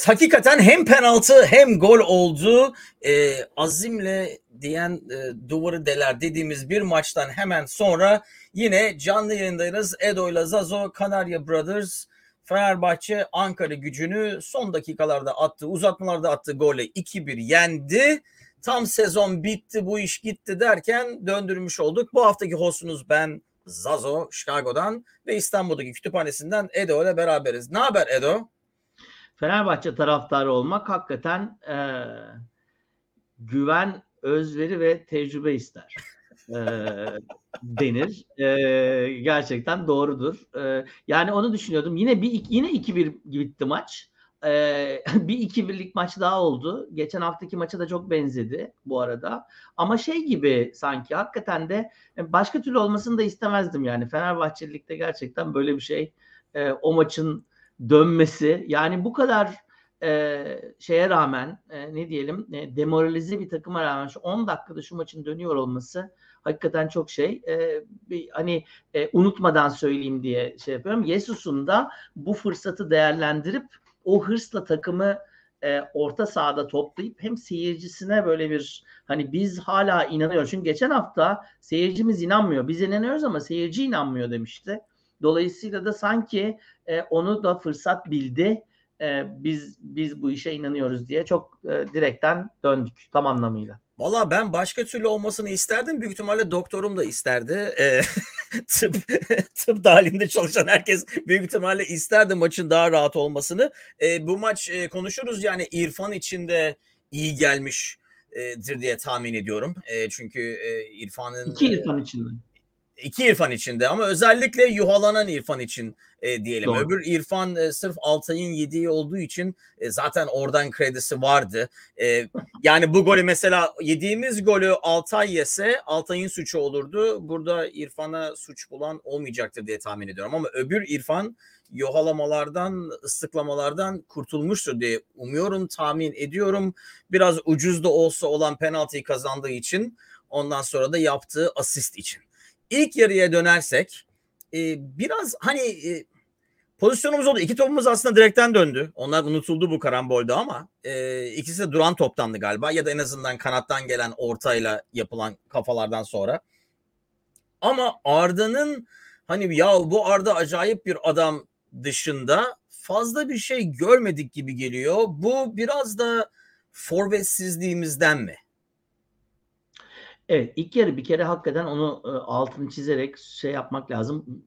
Evet hakikaten hem penaltı hem gol oldu. Ee, azimle diyen e, duvarı deler dediğimiz bir maçtan hemen sonra yine canlı yayındayız. Edo ile Zazo, Kanarya Brothers, Fenerbahçe Ankara gücünü son dakikalarda attığı, uzatmalarda attığı golle 2-1 yendi. Tam sezon bitti, bu iş gitti derken döndürmüş olduk. Bu haftaki hostunuz ben Zazo, Chicago'dan ve İstanbul'daki kütüphanesinden Edo ile beraberiz. Ne haber Edo? Fenerbahçe taraftarı olmak hakikaten e, güven, özveri ve tecrübe ister. e, denir. E, gerçekten doğrudur. E, yani onu düşünüyordum. Yine bir yine 2-1 bitti maç. E, bir 2-1'lik maç daha oldu. Geçen haftaki maça da çok benzedi bu arada. Ama şey gibi sanki hakikaten de başka türlü olmasını da istemezdim yani. Fenerbahçelilikte gerçekten böyle bir şey e, o maçın dönmesi yani bu kadar e, şeye rağmen e, ne diyelim e, demoralize bir takıma rağmen şu 10 dakikada şu maçın dönüyor olması hakikaten çok şey e, bir, hani e, unutmadan söyleyeyim diye şey yapıyorum. Yesus'un da bu fırsatı değerlendirip o hırsla takımı e, orta sahada toplayıp hem seyircisine böyle bir hani biz hala inanıyoruz. Çünkü geçen hafta seyircimiz inanmıyor. Biz inanıyoruz ama seyirci inanmıyor demişti. Dolayısıyla da sanki e, onu da fırsat bildi. E, biz biz bu işe inanıyoruz diye çok e, direkten döndük tam anlamıyla. Valla ben başka türlü olmasını isterdim. Büyük ihtimalle doktorum da isterdi. E, tıp, tıp dahilinde çalışan herkes büyük ihtimalle isterdi maçın daha rahat olmasını. E, bu maç e, konuşuruz yani İrfan için de iyi gelmiştir diye tahmin ediyorum. E, çünkü e, İrfan'ın... İki İrfan için de iki İrfan içinde ama özellikle yuhalanan İrfan için e, diyelim. Doğru. Öbür İrfan e, sırf Altay'ın yediği olduğu için e, zaten oradan kredisi vardı. E, yani bu golü mesela yediğimiz golü Altay yese Altay'ın suçu olurdu. Burada İrfan'a suç bulan olmayacaktır diye tahmin ediyorum ama öbür İrfan yohalamalardan, ıslıklamalardan kurtulmuştur diye umuyorum, tahmin ediyorum. Biraz ucuz da olsa olan penaltıyı kazandığı için ondan sonra da yaptığı asist için. İlk yarıya dönersek e, biraz hani e, pozisyonumuz oldu. İki topumuz aslında direkten döndü. Onlar unutuldu bu karambolda ama e, ikisi de duran toptandı galiba ya da en azından kanattan gelen ortayla yapılan kafalardan sonra. Ama Arda'nın hani ya bu Arda acayip bir adam dışında fazla bir şey görmedik gibi geliyor. Bu biraz da forvetsizliğimizden mi? Evet ilk yarı bir kere hakikaten onu e, altını çizerek şey yapmak lazım.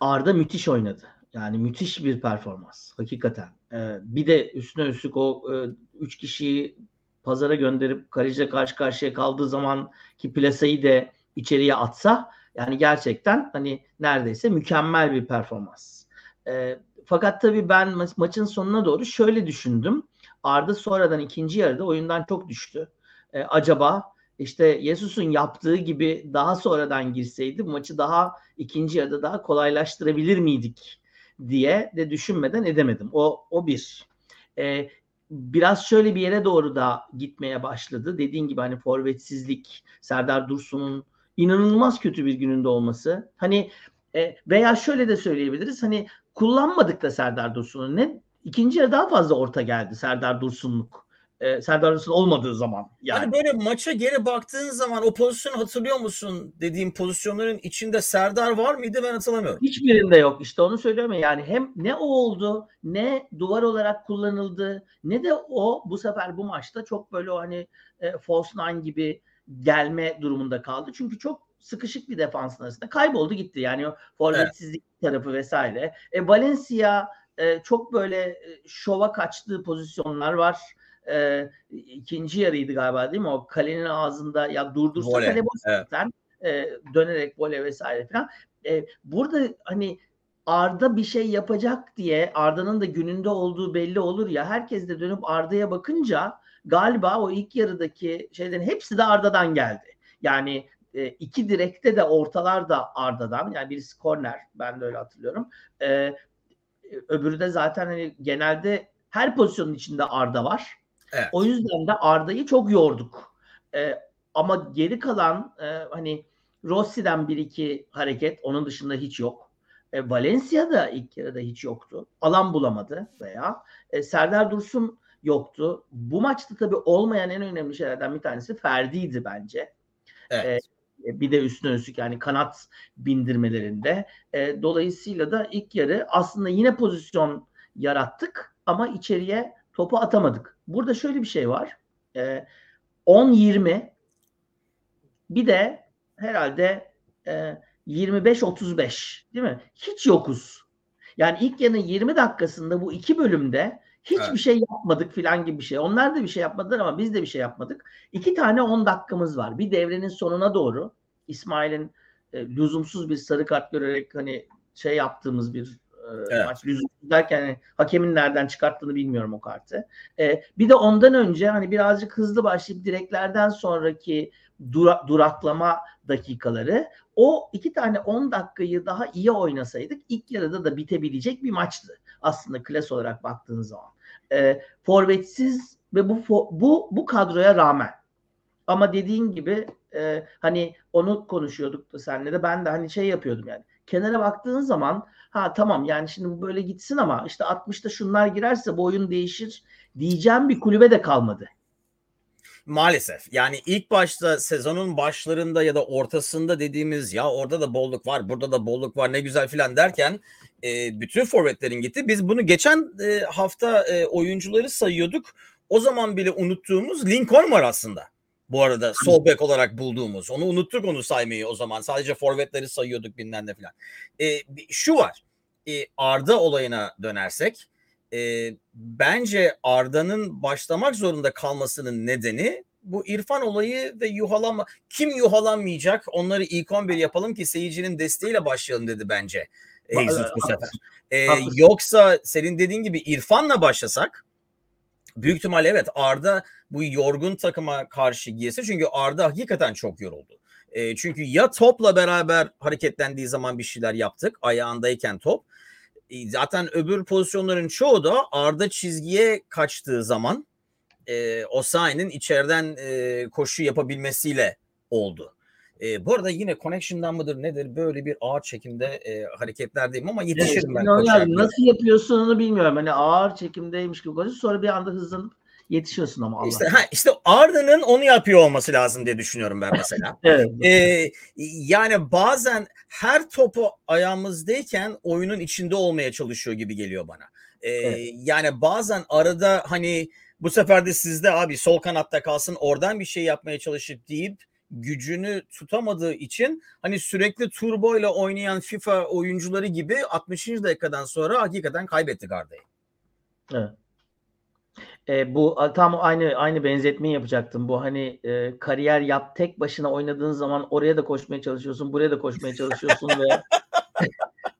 Arda müthiş oynadı. Yani müthiş bir performans hakikaten. E, bir de üstüne üstlük o e, üç kişiyi pazara gönderip kaleciyle karşı karşıya kaldığı zaman ki plasayı de içeriye atsa yani gerçekten hani neredeyse mükemmel bir performans. E, fakat tabii ben ma- maçın sonuna doğru şöyle düşündüm. Arda sonradan ikinci yarıda oyundan çok düştü. E, acaba işte Yesus'un yaptığı gibi daha sonradan girseydi maçı daha ikinci yarıda daha kolaylaştırabilir miydik diye de düşünmeden edemedim. O o bir. Ee, biraz şöyle bir yere doğru da gitmeye başladı. Dediğin gibi hani forvetsizlik, Serdar Dursun'un inanılmaz kötü bir gününde olması. Hani e, veya şöyle de söyleyebiliriz. Hani kullanmadık da Serdar Dursun'u. Ne ikinci yarı daha fazla orta geldi Serdar Dursun'luk e, Serdar Dursun olmadığı zaman. Yani. Hani böyle maça geri baktığın zaman o pozisyonu hatırlıyor musun dediğim pozisyonların içinde Serdar var mıydı ben hatırlamıyorum. Hiçbirinde yok işte onu söylüyorum yani hem ne o oldu ne duvar olarak kullanıldı ne de o bu sefer bu maçta çok böyle o hani e, false nine gibi gelme durumunda kaldı. Çünkü çok sıkışık bir defansın arasında kayboldu gitti yani o forvetsizlik evet. tarafı vesaire. E, Valencia e, çok böyle e, şova kaçtığı pozisyonlar var e, ikinci yarıydı galiba değil mi? O kalenin ağzında ya durdursa vole, kale boş evet. e, dönerek vole vesaire falan. E, burada hani Arda bir şey yapacak diye Arda'nın da gününde olduğu belli olur ya herkes de dönüp Arda'ya bakınca galiba o ilk yarıdaki şeylerin hepsi de Arda'dan geldi. Yani e, iki direkte de ortalar da Arda'dan yani birisi korner ben de öyle hatırlıyorum. E, öbürü de zaten hani genelde her pozisyonun içinde Arda var. Evet. O yüzden de Arda'yı çok yorduk. E, ama geri kalan e, hani Rossi'den bir iki hareket onun dışında hiç yok. E, Valencia'da ilk yarıda hiç yoktu. Alan bulamadı veya e, Serdar Dursun yoktu. Bu maçta tabii olmayan en önemli şeylerden bir tanesi Ferdi'ydi bence. Evet. E, bir de üstüne üstlük yani kanat bindirmelerinde. E, dolayısıyla da ilk yarı aslında yine pozisyon yarattık ama içeriye topu atamadık. Burada şöyle bir şey var. E, 10-20 bir de herhalde e, 25-35 değil mi? Hiç yokuz. Yani ilk yarının 20 dakikasında bu iki bölümde hiçbir evet. şey yapmadık filan gibi bir şey. Onlar da bir şey yapmadılar ama biz de bir şey yapmadık. İki tane 10 dakikamız var. Bir devrenin sonuna doğru İsmail'in e, lüzumsuz bir sarı kart görerek hani şey yaptığımız bir evet. maç lüzumsuz derken hani, hakemin nereden çıkarttığını bilmiyorum o kartı. E, bir de ondan önce hani birazcık hızlı başlayıp direklerden sonraki dura, duraklama dakikaları o iki tane 10 dakikayı daha iyi oynasaydık ilk yarıda da bitebilecek bir maçtı. Aslında klas olarak baktığınız zaman. E, forvetsiz ve bu bu bu kadroya rağmen ama dediğin gibi e, hani onu konuşuyorduk da senle de ben de hani şey yapıyordum yani. Kenara baktığın zaman ha tamam yani şimdi bu böyle gitsin ama işte 60'ta şunlar girerse bu oyun değişir diyeceğim bir kulübe de kalmadı. Maalesef. Yani ilk başta sezonun başlarında ya da ortasında dediğimiz ya orada da bolluk var, burada da bolluk var ne güzel filan derken e, bütün forvetlerin gitti. Biz bunu geçen e, hafta e, oyuncuları sayıyorduk. O zaman bile unuttuğumuz Lincoln var aslında. Bu arada sol bek olarak bulduğumuz. Onu unuttuk onu saymayı o zaman. Sadece forvetleri sayıyorduk bilmem ne filan. E, şu var. E, Arda olayına dönersek e, bence Arda'nın başlamak zorunda kalmasının nedeni bu İrfan olayı ve yuhalama kim yuhalanmayacak onları ilk 11 yapalım ki seyircinin desteğiyle başlayalım dedi bence Jesus bu sefer. Ee, yoksa senin dediğin gibi İrfan'la başlasak büyük ihtimalle evet Arda bu yorgun takıma karşı giyse çünkü Arda hakikaten çok yoruldu. E, çünkü ya topla beraber hareketlendiği zaman bir şeyler yaptık ayağındayken top zaten öbür pozisyonların çoğu da Arda çizgiye kaçtığı zaman e, Osayi'nin içeriden e, koşu yapabilmesiyle oldu. E, bu arada yine connection'dan mıdır nedir böyle bir ağır çekimde e, hareketlerdeyim ama yetişirim evet, ben. Yani nasıl yapıyorsun onu bilmiyorum. Hani ağır çekimdeymiş gibi koşuyorsun sonra bir anda hızlanıp yetişiyorsun ama Allah. İşte, ha, işte Arda'nın onu yapıyor olması lazım diye düşünüyorum ben mesela. evet. Ee, yani bazen her topu ayağımızdayken oyunun içinde olmaya çalışıyor gibi geliyor bana. Ee, evet. Yani bazen arada hani bu sefer de sizde abi sol kanatta kalsın oradan bir şey yapmaya çalışıp deyip gücünü tutamadığı için hani sürekli turbo ile oynayan FIFA oyuncuları gibi 60. dakikadan sonra hakikaten kaybettik Arda'yı. Evet. E, bu tam aynı aynı benzetmeyi yapacaktım. Bu hani e, kariyer yap tek başına oynadığın zaman oraya da koşmaya çalışıyorsun, buraya da koşmaya çalışıyorsun ve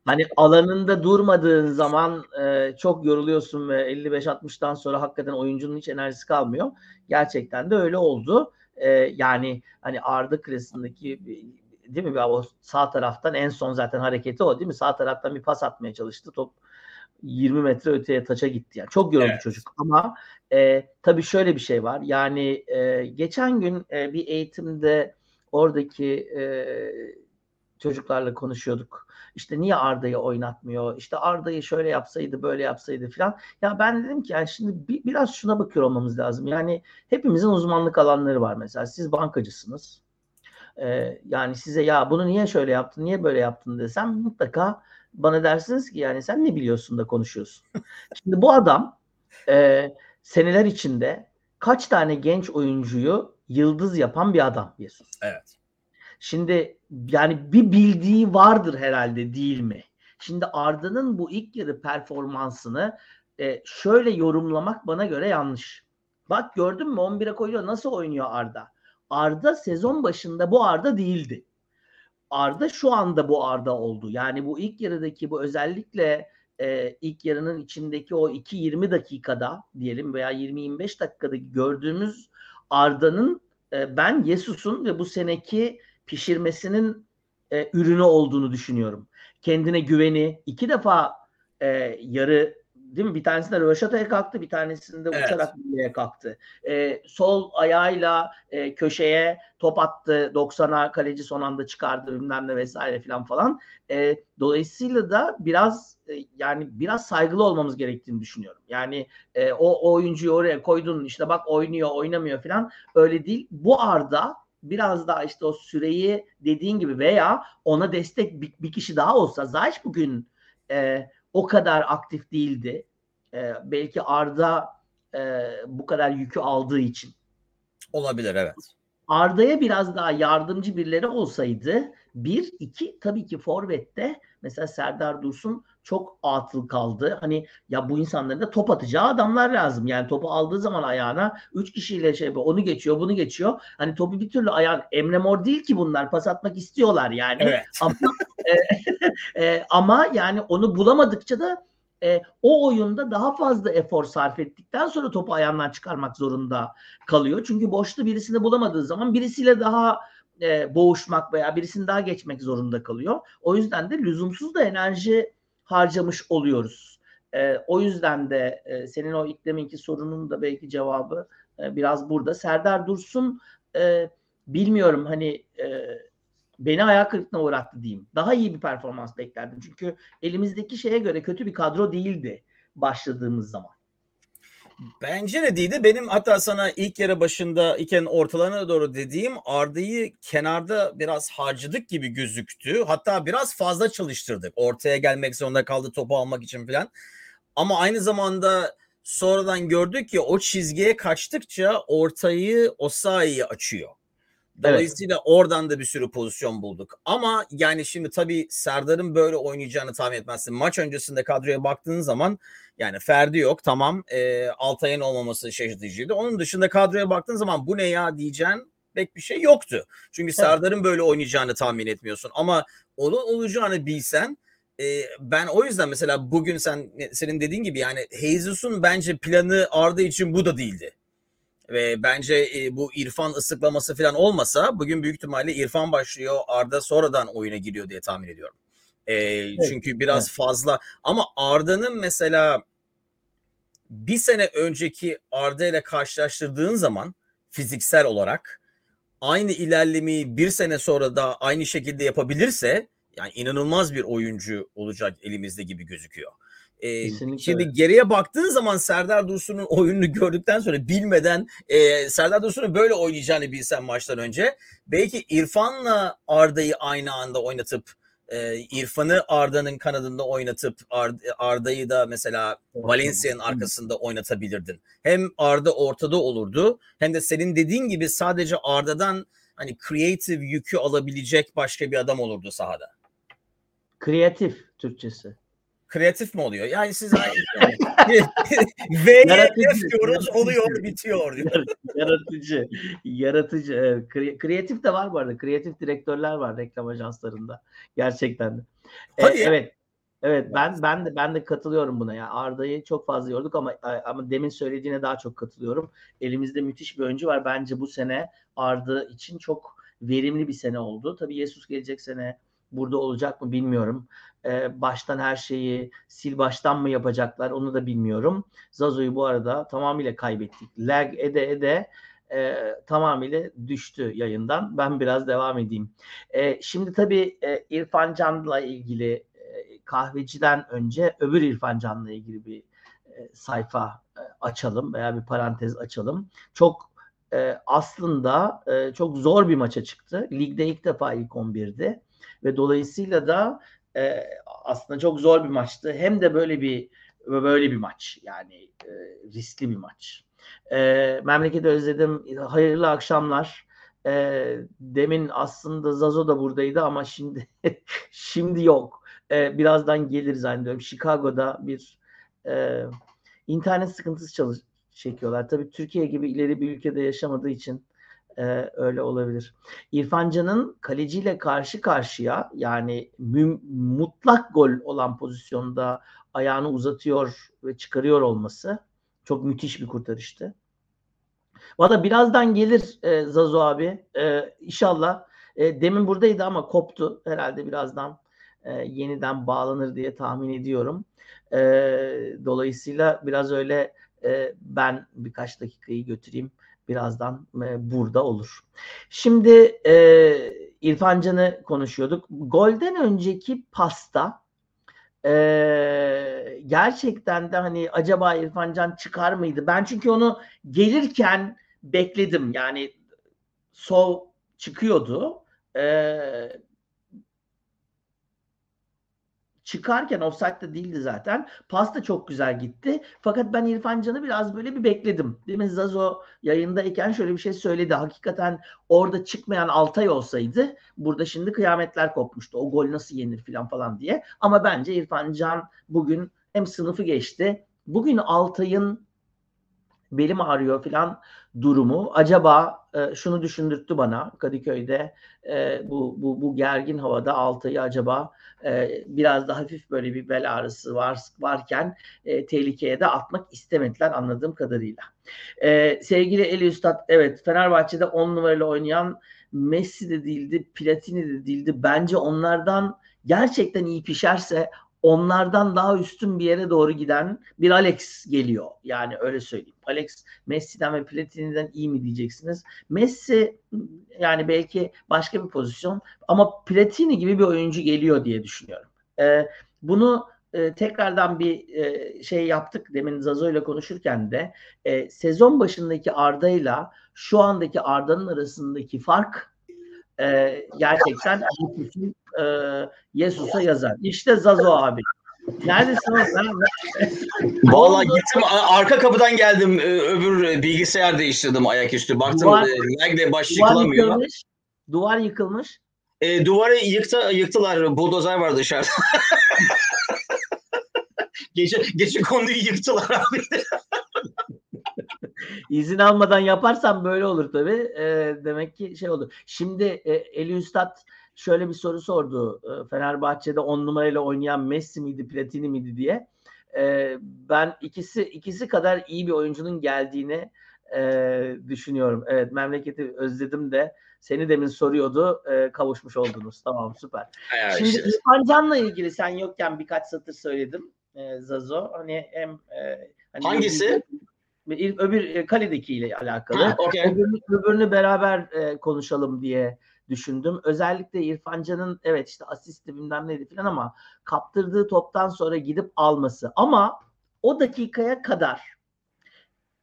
hani alanında durmadığın zaman e, çok yoruluyorsun ve 55-60'tan sonra hakikaten oyuncunun hiç enerjisi kalmıyor. Gerçekten de öyle oldu. E, yani hani Arda klasındaki değil mi? O sağ taraftan en son zaten hareketi o değil mi? Sağ taraftan bir pas atmaya çalıştı. Top 20 metre öteye taça gitti. Yani çok yoruldu evet. çocuk. Ama e, tabii şöyle bir şey var. Yani e, geçen gün e, bir eğitimde oradaki e, çocuklarla konuşuyorduk. İşte niye Arda'yı oynatmıyor? İşte Arda'yı şöyle yapsaydı, böyle yapsaydı falan. Ya ben dedim ki yani şimdi bir, biraz şuna bakıyor olmamız lazım. Yani hepimizin uzmanlık alanları var mesela. Siz bankacısınız. Ee, yani size ya bunu niye şöyle yaptın, niye böyle yaptın desem mutlaka bana dersiniz ki yani sen ne biliyorsun da konuşuyorsun. Şimdi bu adam e, seneler içinde kaç tane genç oyuncuyu yıldız yapan bir adam Yesus. Evet. Şimdi yani bir bildiği vardır herhalde değil mi? Şimdi Arda'nın bu ilk yarı performansını e, şöyle yorumlamak bana göre yanlış. Bak gördün mü 11'e koyuyor nasıl oynuyor Arda? Arda sezon başında bu Arda değildi. Arda şu anda bu Arda oldu. Yani bu ilk yarıdaki bu özellikle e, ilk yarının içindeki o 2-20 dakikada diyelim veya 20-25 dakikada gördüğümüz Arda'nın e, ben Yesus'un ve bu seneki pişirmesinin e, ürünü olduğunu düşünüyorum. Kendine güveni iki defa e, yarı değil mi? Bir tanesinde rövaşataya kalktı, bir tanesinde evet. uçarak birliğe kalktı. E, sol ayağıyla e, köşeye top attı. 90'a kaleci son anda çıkardı bilmem ne vesaire filan falan. E, dolayısıyla da biraz e, yani biraz saygılı olmamız gerektiğini düşünüyorum. Yani e, o, o oyuncuyu oraya koydun işte bak oynuyor oynamıyor filan öyle değil. Bu Arda biraz daha işte o süreyi dediğin gibi veya ona destek bir, bir kişi daha olsa Zayç bugün e, o kadar aktif değildi. E, belki Arda e, bu kadar yükü aldığı için. Olabilir evet. Arda'ya biraz daha yardımcı birileri olsaydı bir, iki tabii ki Forvet'te mesela Serdar Dursun çok atıl kaldı. Hani ya bu insanların da top atacağı adamlar lazım. Yani topu aldığı zaman ayağına üç kişiyle şey onu geçiyor bunu geçiyor. Hani topu bir türlü ayağın Emre Mor değil ki bunlar pas atmak istiyorlar yani. Evet. Ama, e, e, ama yani onu bulamadıkça da e, o oyunda daha fazla efor sarf ettikten sonra topu ayağından çıkarmak zorunda kalıyor. Çünkü boşta birisini bulamadığı zaman birisiyle daha e, boğuşmak veya birisini daha geçmek zorunda kalıyor. O yüzden de lüzumsuz da enerji harcamış oluyoruz. E, o yüzden de e, senin o ilk deminki sorunun da belki cevabı e, biraz burada. Serdar Dursun e, bilmiyorum hani e, beni ayak kırıklığına uğrattı diyeyim. Daha iyi bir performans beklerdim. Çünkü elimizdeki şeye göre kötü bir kadro değildi başladığımız zaman. Bence de değildi. Benim hatta sana ilk yarı başında iken ortalarına doğru dediğim Arda'yı kenarda biraz harcadık gibi gözüktü. Hatta biraz fazla çalıştırdık. Ortaya gelmek zorunda kaldı topu almak için falan. Ama aynı zamanda sonradan gördük ki o çizgiye kaçtıkça ortayı Osayi'yi açıyor. Dolayısıyla evet. oradan da bir sürü pozisyon bulduk. Ama yani şimdi tabii Serdar'ın böyle oynayacağını tahmin etmezsin. Maç öncesinde kadroya baktığın zaman yani Ferdi yok tamam e, Altay'ın olmaması şaşırtıcıydı. Onun dışında kadroya baktığın zaman bu ne ya diyeceğin pek bir şey yoktu. Çünkü. Serdar'ın böyle oynayacağını tahmin etmiyorsun. Ama onun olacağını bilsen e, ben o yüzden mesela bugün sen senin dediğin gibi yani Jesus'un bence planı Arda için bu da değildi. Ve bence e, bu İrfan ıslıklaması falan olmasa bugün büyük ihtimalle İrfan başlıyor Arda sonradan oyuna giriyor diye tahmin ediyorum. E, evet. Çünkü biraz evet. fazla ama Arda'nın mesela bir sene önceki Arda ile karşılaştırdığın zaman fiziksel olarak aynı ilerlemeyi bir sene sonra da aynı şekilde yapabilirse yani inanılmaz bir oyuncu olacak elimizde gibi gözüküyor. Ee, şimdi geriye baktığın zaman Serdar Dursun'un oyununu gördükten sonra bilmeden e, Serdar Dursun'un böyle oynayacağını bilsen maçtan önce belki İrfan'la Arda'yı aynı anda oynatıp e, İrfan'ı Arda'nın kanadında oynatıp Arda'yı da mesela Valencia'nın arkasında oynatabilirdin. Hem Arda ortada olurdu hem de senin dediğin gibi sadece Arda'dan hani creative yükü alabilecek başka bir adam olurdu sahada. Kreatif Türkçesi kreatif mi oluyor? Yani siz V'ye diyoruz oluyor bitiyor diyor. yaratıcı. Yaratıcı. Evet. Kreatif de var bu arada. Kreatif direktörler var reklam ajanslarında. Gerçekten de. Ee, Hadi evet. Evet ben ben de ben de katılıyorum buna. Yani Arda'yı çok fazla yorduk ama ama demin söylediğine daha çok katılıyorum. Elimizde müthiş bir oyuncu var. Bence bu sene Arda için çok verimli bir sene oldu. Tabii Jesus gelecek sene burada olacak mı bilmiyorum. Ee, baştan her şeyi sil baştan mı yapacaklar onu da bilmiyorum. Zazo'yu bu arada tamamıyla kaybettik. Lag ede ede e, tamamıyla düştü yayından. Ben biraz devam edeyim. E, şimdi tabii e, İrfan Can'la ilgili e, kahveciden önce öbür İrfan Can'la ilgili bir e, sayfa e, açalım veya bir parantez açalım. Çok e, aslında e, çok zor bir maça çıktı. Ligde ilk defa ilk 11'di ve dolayısıyla da e, aslında çok zor bir maçtı. Hem de böyle bir böyle bir maç yani e, riskli bir maç. E, memleketi özledim. Hayırlı akşamlar. E, demin aslında Zazo da buradaydı ama şimdi şimdi yok. E, birazdan gelir zannediyorum. Chicago'da bir e, internet sıkıntısı çalış çekiyorlar. Tabii Türkiye gibi ileri bir ülkede yaşamadığı için e, öyle olabilir. İrfan Can'ın kaleciyle karşı karşıya yani mü- mutlak gol olan pozisyonda ayağını uzatıyor ve çıkarıyor olması çok müthiş bir kurtarıştı. Valla birazdan gelir e, Zazo abi. E, inşallah. E, demin buradaydı ama koptu. Herhalde birazdan e, yeniden bağlanır diye tahmin ediyorum. E, dolayısıyla biraz öyle e, ben birkaç dakikayı götüreyim. Birazdan e, burada olur. Şimdi e, İrfan Can'ı konuşuyorduk. Golden önceki pasta e, gerçekten de hani acaba İrfan Can çıkar mıydı? Ben çünkü onu gelirken bekledim. Yani Sol çıkıyordu. Ee, çıkarken offside'da değildi zaten. Pas da çok güzel gitti. Fakat ben İrfan Can'ı biraz böyle bir bekledim. Değil mi? Zazo yayındayken şöyle bir şey söyledi. Hakikaten orada çıkmayan Altay olsaydı burada şimdi kıyametler kopmuştu. O gol nasıl yenir falan falan diye. Ama bence İrfan Can bugün hem sınıfı geçti. Bugün Altay'ın belim ağrıyor falan durumu acaba e, şunu düşündürttü bana Kadıköy'de e, bu, bu, bu gergin havada Altay'ı acaba e, biraz da hafif böyle bir bel ağrısı var varken e, tehlikeye de atmak istemediler anladığım kadarıyla. E, sevgili Eli Üstad evet Fenerbahçe'de 10 numaralı oynayan Messi de değildi, Platini de değildi. Bence onlardan gerçekten iyi pişerse onlardan daha üstün bir yere doğru giden bir Alex geliyor. Yani öyle söyleyeyim. Alex Messi'den ve Platini'den iyi mi diyeceksiniz? Messi yani belki başka bir pozisyon ama Platini gibi bir oyuncu geliyor diye düşünüyorum. Ee, bunu e, tekrardan bir e, şey yaptık demin Zazo ile konuşurken de e, sezon başındaki Arda ile şu andaki Arda'nın arasındaki fark e, gerçekten e, Yesus'a yazar. İşte Zazo abi. Neredesin oğlum? Valla gittim arka kapıdan geldim öbür bilgisayar değiştirdim ayaküstü. Baktım duvar, e, baş yıkılamıyor. Duvar yıkılmış. Duvar yıkılmış. E, duvarı yıktı, yıktılar. Buldozer var dışarıda. gece, gece konduyu yıktılar abi. İzin almadan yaparsan böyle olur tabii. E, demek ki şey olur. Şimdi e, Eli Üstad şöyle bir soru sordu. E, Fenerbahçe'de on numarayla oynayan Messi miydi, Platini miydi diye. E, ben ikisi ikisi kadar iyi bir oyuncunun geldiğini e, düşünüyorum. Evet memleketi özledim de seni demin soruyordu. E, kavuşmuş oldunuz. Tamam süper. Ya Şimdi işte. İrfan Can'la ilgili sen yokken birkaç satır söyledim. E, Zazo. Hani hem e, hani Hangisi? Bir, öbür kaledekiyle alakalı. Ha, okay. öbürünü, öbürünü beraber e, konuşalım diye düşündüm. Özellikle İrfan Can'ın evet işte asisti bilmem neydi falan ama kaptırdığı toptan sonra gidip alması. Ama o dakikaya kadar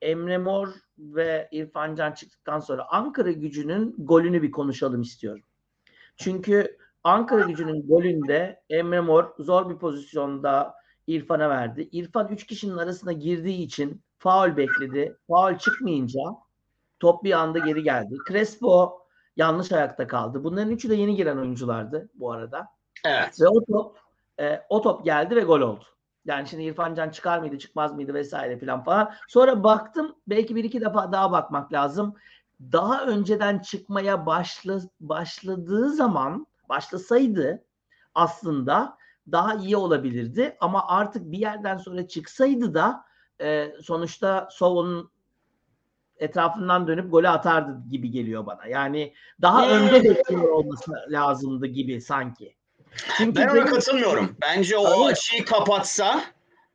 Emre Mor ve İrfan Can çıktıktan sonra Ankara gücünün golünü bir konuşalım istiyorum. Çünkü Ankara gücünün golünde Emre Mor zor bir pozisyonda İrfan'a verdi. İrfan 3 kişinin arasına girdiği için faul bekledi. Faul çıkmayınca top bir anda geri geldi. Crespo yanlış ayakta kaldı. Bunların üçü de yeni giren oyunculardı bu arada. Evet. Ve o top e, o top geldi ve gol oldu. Yani şimdi İrfan Can çıkar mıydı çıkmaz mıydı vesaire filan falan. Sonra baktım belki bir iki defa daha bakmak lazım. Daha önceden çıkmaya başla, başladığı zaman başlasaydı aslında daha iyi olabilirdi. Ama artık bir yerden sonra çıksaydı da e, sonuçta Sovon'un etrafından dönüp golü atardı gibi geliyor bana. Yani daha önde bekliyor olması lazımdı gibi sanki. Çünkü ben ona benim... katılmıyorum. Bence o Öyle. açıyı kapatsa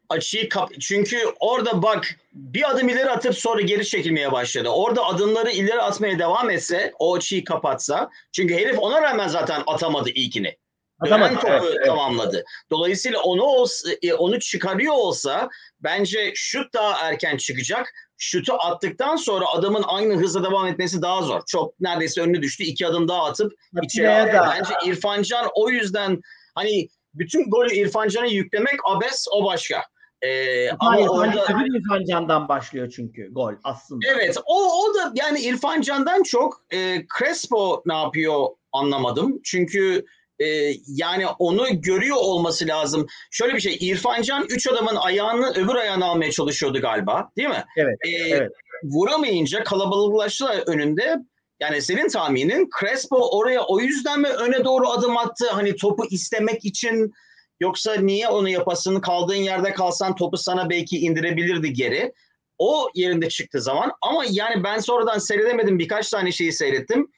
açıyı kap çünkü orada bak bir adım ileri atıp sonra geri çekilmeye başladı. Orada adımları ileri atmaya devam etse o açıyı kapatsa çünkü herif ona rağmen zaten atamadı ilkini. Atamadı. topu evet, tamamladı. Dolayısıyla onu olsa, e, onu çıkarıyor olsa bence şut daha erken çıkacak. Şutu attıktan sonra adamın aynı hızla devam etmesi daha zor. Çok neredeyse önüne düştü. iki adım daha atıp içeri. Bence İrfan Can o yüzden hani bütün golü İrfan Can'a yüklemek abes o başka. Ee, ama orada İrfan Can'dan başlıyor çünkü gol aslında. Evet o, o da yani İrfan Can'dan çok e, Crespo ne yapıyor anlamadım. Çünkü e, yani onu görüyor olması lazım. Şöyle bir şey İrfan Can üç adamın ayağını öbür ayağını almaya çalışıyordu galiba değil mi? Evet. E, evet. Vuramayınca kalabalıklaştılar önünde. Yani senin tahminin Crespo oraya o yüzden mi öne doğru adım attı? Hani topu istemek için yoksa niye onu yapasın? Kaldığın yerde kalsan topu sana belki indirebilirdi geri. O yerinde çıktı zaman ama yani ben sonradan seyredemedim birkaç tane şeyi seyrettim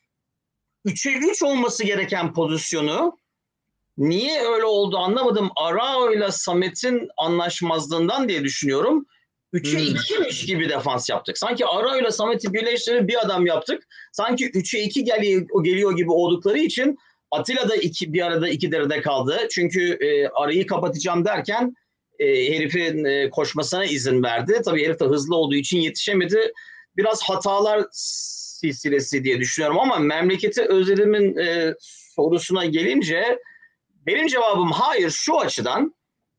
3'e 3 olması gereken pozisyonu Niye öyle oldu anlamadım. Arao ile Samet'in anlaşmazlığından diye düşünüyorum. 3'e Hmm. 2'miş gibi defans yaptık. Sanki Arao ile Samet'i birleştirip bir adam yaptık. Sanki 3'e 2 geliyor, geliyor gibi oldukları için Atilla da iki, bir arada iki derede kaldı. Çünkü e, arayı kapatacağım derken e, herifin e, koşmasına izin verdi. Tabii herif de hızlı olduğu için yetişemedi. Biraz hatalar silsilesi diye düşünüyorum ama memleketi özlediğimin e, sorusuna gelince benim cevabım hayır şu açıdan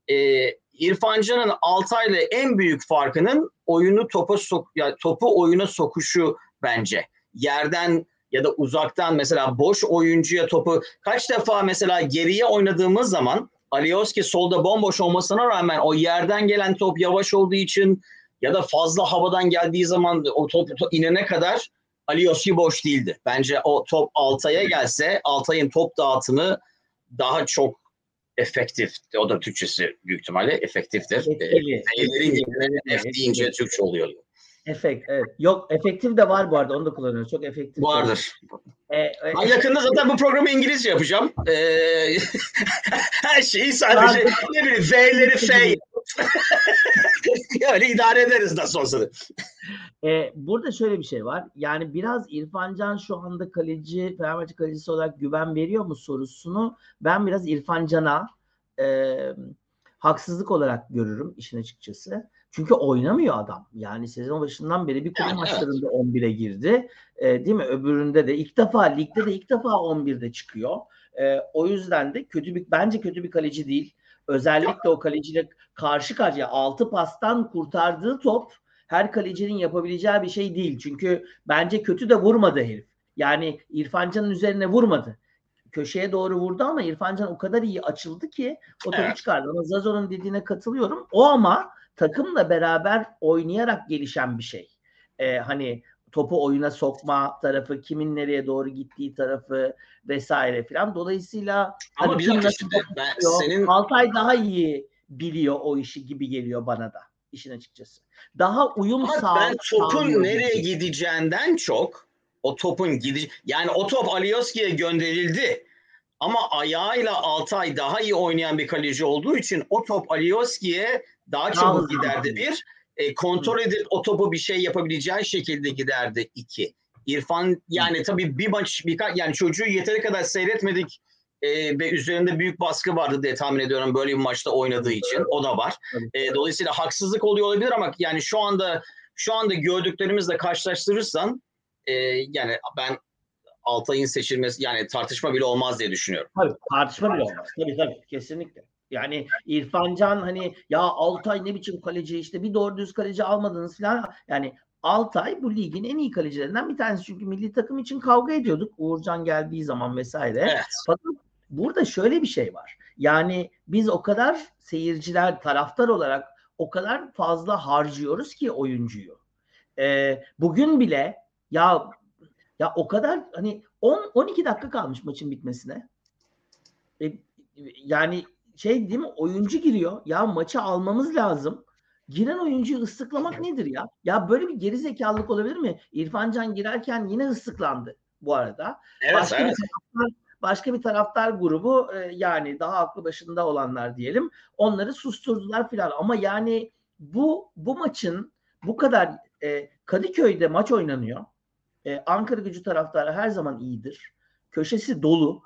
e, İrfan Can'ın Altay'la en büyük farkının oyunu topa sok yani topu oyuna sokuşu bence. Yerden ya da uzaktan mesela boş oyuncuya topu kaç defa mesela geriye oynadığımız zaman Alioski solda bomboş olmasına rağmen o yerden gelen top yavaş olduğu için ya da fazla havadan geldiği zaman o top, top inene kadar Alioski boş değildi. Bence o top Altay'a gelse Altay'ın top dağıtımı daha çok efektif. O da Türkçesi büyük ihtimalle efektiftir. F'lerin yerine F deyince Türkçe oluyor. Efekt, evet. Yok efektif de var bu arada onu da kullanıyoruz. Çok efektif. Vardır. E, e, Ben yakında zaten bu programı İngilizce yapacağım. Ee, her şeyi sadece ne bileyim V'leri F. Öyle idare ederiz nasıl olsa. da. E, burada şöyle bir şey var. Yani biraz İrfan Can şu anda kaleci, Fenerbahçe kalecisi olarak güven veriyor mu sorusunu ben biraz İrfan Can'a e, haksızlık olarak görürüm işin açıkçası. Çünkü oynamıyor adam. Yani sezon başından beri bir Yani evet. maçlarında 11'e girdi. E, değil mi? Öbüründe de ilk defa ligde de ilk defa 11'de çıkıyor. E, o yüzden de kötü bir bence kötü bir kaleci değil. Özellikle o kaleciyle karşı karşıya 6 pastan kurtardığı top her kalecinin yapabileceği bir şey değil. Çünkü bence kötü de vurmadı herif. Yani İrfan Can'ın üzerine vurmadı. Köşeye doğru vurdu ama İrfan Can o kadar iyi açıldı ki o topu Evet. çıkardı. Ama Zazo'nun dediğine katılıyorum. O ama takımla beraber oynayarak gelişen bir şey. Ee, hani topu oyuna sokma tarafı, kimin nereye doğru gittiği tarafı vesaire filan. Dolayısıyla Ama hani bir dakika şimdi ben yapıyor, senin Altay daha iyi biliyor o işi gibi geliyor bana da işin açıkçası. Daha uyum Ama sağ ben topun sağlıyor nereye gibi. gideceğinden çok o topun gidi yani o top Alioski'ye gönderildi. Ama ayağıyla Altay daha iyi oynayan bir kaleci olduğu için o top Alioski'ye daha çabuk giderdi bir. E, kontrol edip o topu bir şey yapabileceği şekilde giderdi iki. İrfan yani tabii bir maç birkaç yani çocuğu yeteri kadar seyretmedik e, ve üzerinde büyük baskı vardı diye tahmin ediyorum böyle bir maçta oynadığı için. O da var. E, dolayısıyla haksızlık oluyor olabilir ama yani şu anda şu anda gördüklerimizle karşılaştırırsan e, yani ben Altay'ın seçilmesi yani tartışma bile olmaz diye düşünüyorum. Tabii tartışma bile olmaz. Tabii tabii kesinlikle. Yani İrfan Can hani ya Altay ne biçim kaleci işte bir doğru düz kaleci almadınız falan. Yani Altay bu ligin en iyi kalecilerinden bir tanesi. Çünkü milli takım için kavga ediyorduk. Uğurcan geldiği zaman vesaire. Evet. Fakat burada şöyle bir şey var. Yani biz o kadar seyirciler, taraftar olarak o kadar fazla harcıyoruz ki oyuncuyu. Ee, bugün bile ya ya o kadar hani 10 12 dakika kalmış maçın bitmesine. E, yani şey değil mi? Oyuncu giriyor. Ya maçı almamız lazım. Giren oyuncuyu ıslıklamak nedir ya? Ya böyle bir geri zekalılık olabilir mi? İrfan Can girerken yine ıslıklandı bu arada. Evet, başka evet. bir taraftar, başka bir taraftar grubu e, yani daha aklı başında olanlar diyelim onları susturdular filan ama yani bu bu maçın bu kadar e, Kadıköy'de maç oynanıyor. E, Ankara Gücü taraftarı her zaman iyidir. Köşesi dolu.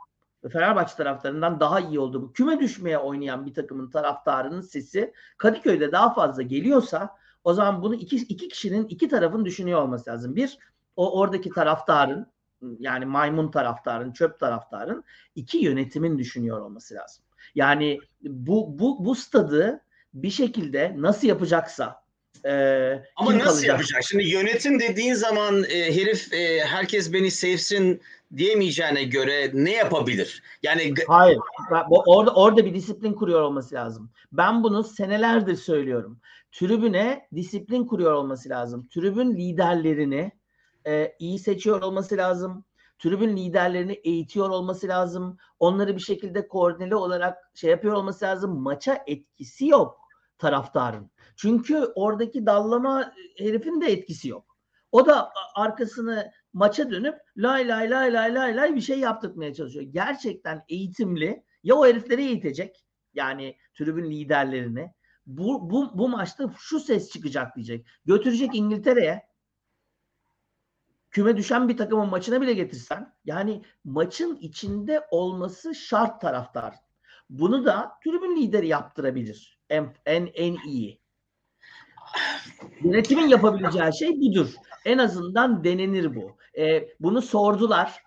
Fenerbahçe taraftarından daha iyi oldu bu. Küme düşmeye oynayan bir takımın taraftarının sesi Kadıköy'de daha fazla geliyorsa o zaman bunu iki, iki kişinin iki tarafın düşünüyor olması lazım. Bir o oradaki taraftarın yani maymun taraftarın, çöp taraftarın iki yönetimin düşünüyor olması lazım. Yani bu bu bu stadı bir şekilde nasıl yapacaksa e, Ama nasıl kalacak? yapacak? Şimdi yönetim dediğin zaman e, herif e, herkes beni sevsin diyemeyeceğine göre ne yapabilir? Yani Hayır. Orada orada bir disiplin kuruyor olması lazım. Ben bunu senelerdir söylüyorum. Tribüne disiplin kuruyor olması lazım. Tribün liderlerini e, iyi seçiyor olması lazım. Tribün liderlerini eğitiyor olması lazım. Onları bir şekilde koordineli olarak şey yapıyor olması lazım. Maça etkisi yok taraftarın. Çünkü oradaki dallama herifin de etkisi yok. O da arkasını maça dönüp lay lay lay lay lay lay bir şey yaptırmaya çalışıyor. Gerçekten eğitimli, Ya o herifleri eğitecek yani tribün liderlerini bu, bu, bu maçta şu ses çıkacak diyecek. Götürecek İngiltere'ye küme düşen bir takımın maçına bile getirsen yani maçın içinde olması şart taraftar. Bunu da tribün lideri yaptırabilir. En, en, en iyi. Yönetimin yapabileceği şey budur. En azından denenir bu. Ee, bunu sordular.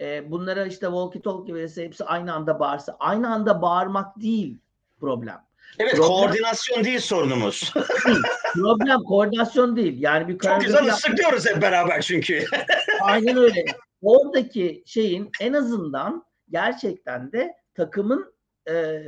Ee, bunlara işte walkie talkie verirse hepsi aynı anda bağırsa. Aynı anda bağırmak değil problem. Evet problem, koordinasyon değil sorunumuz. problem koordinasyon değil. Yani bir Çok güzel ıslıklıyoruz hep beraber çünkü. Aynen öyle. Oradaki şeyin en azından gerçekten de takımın e,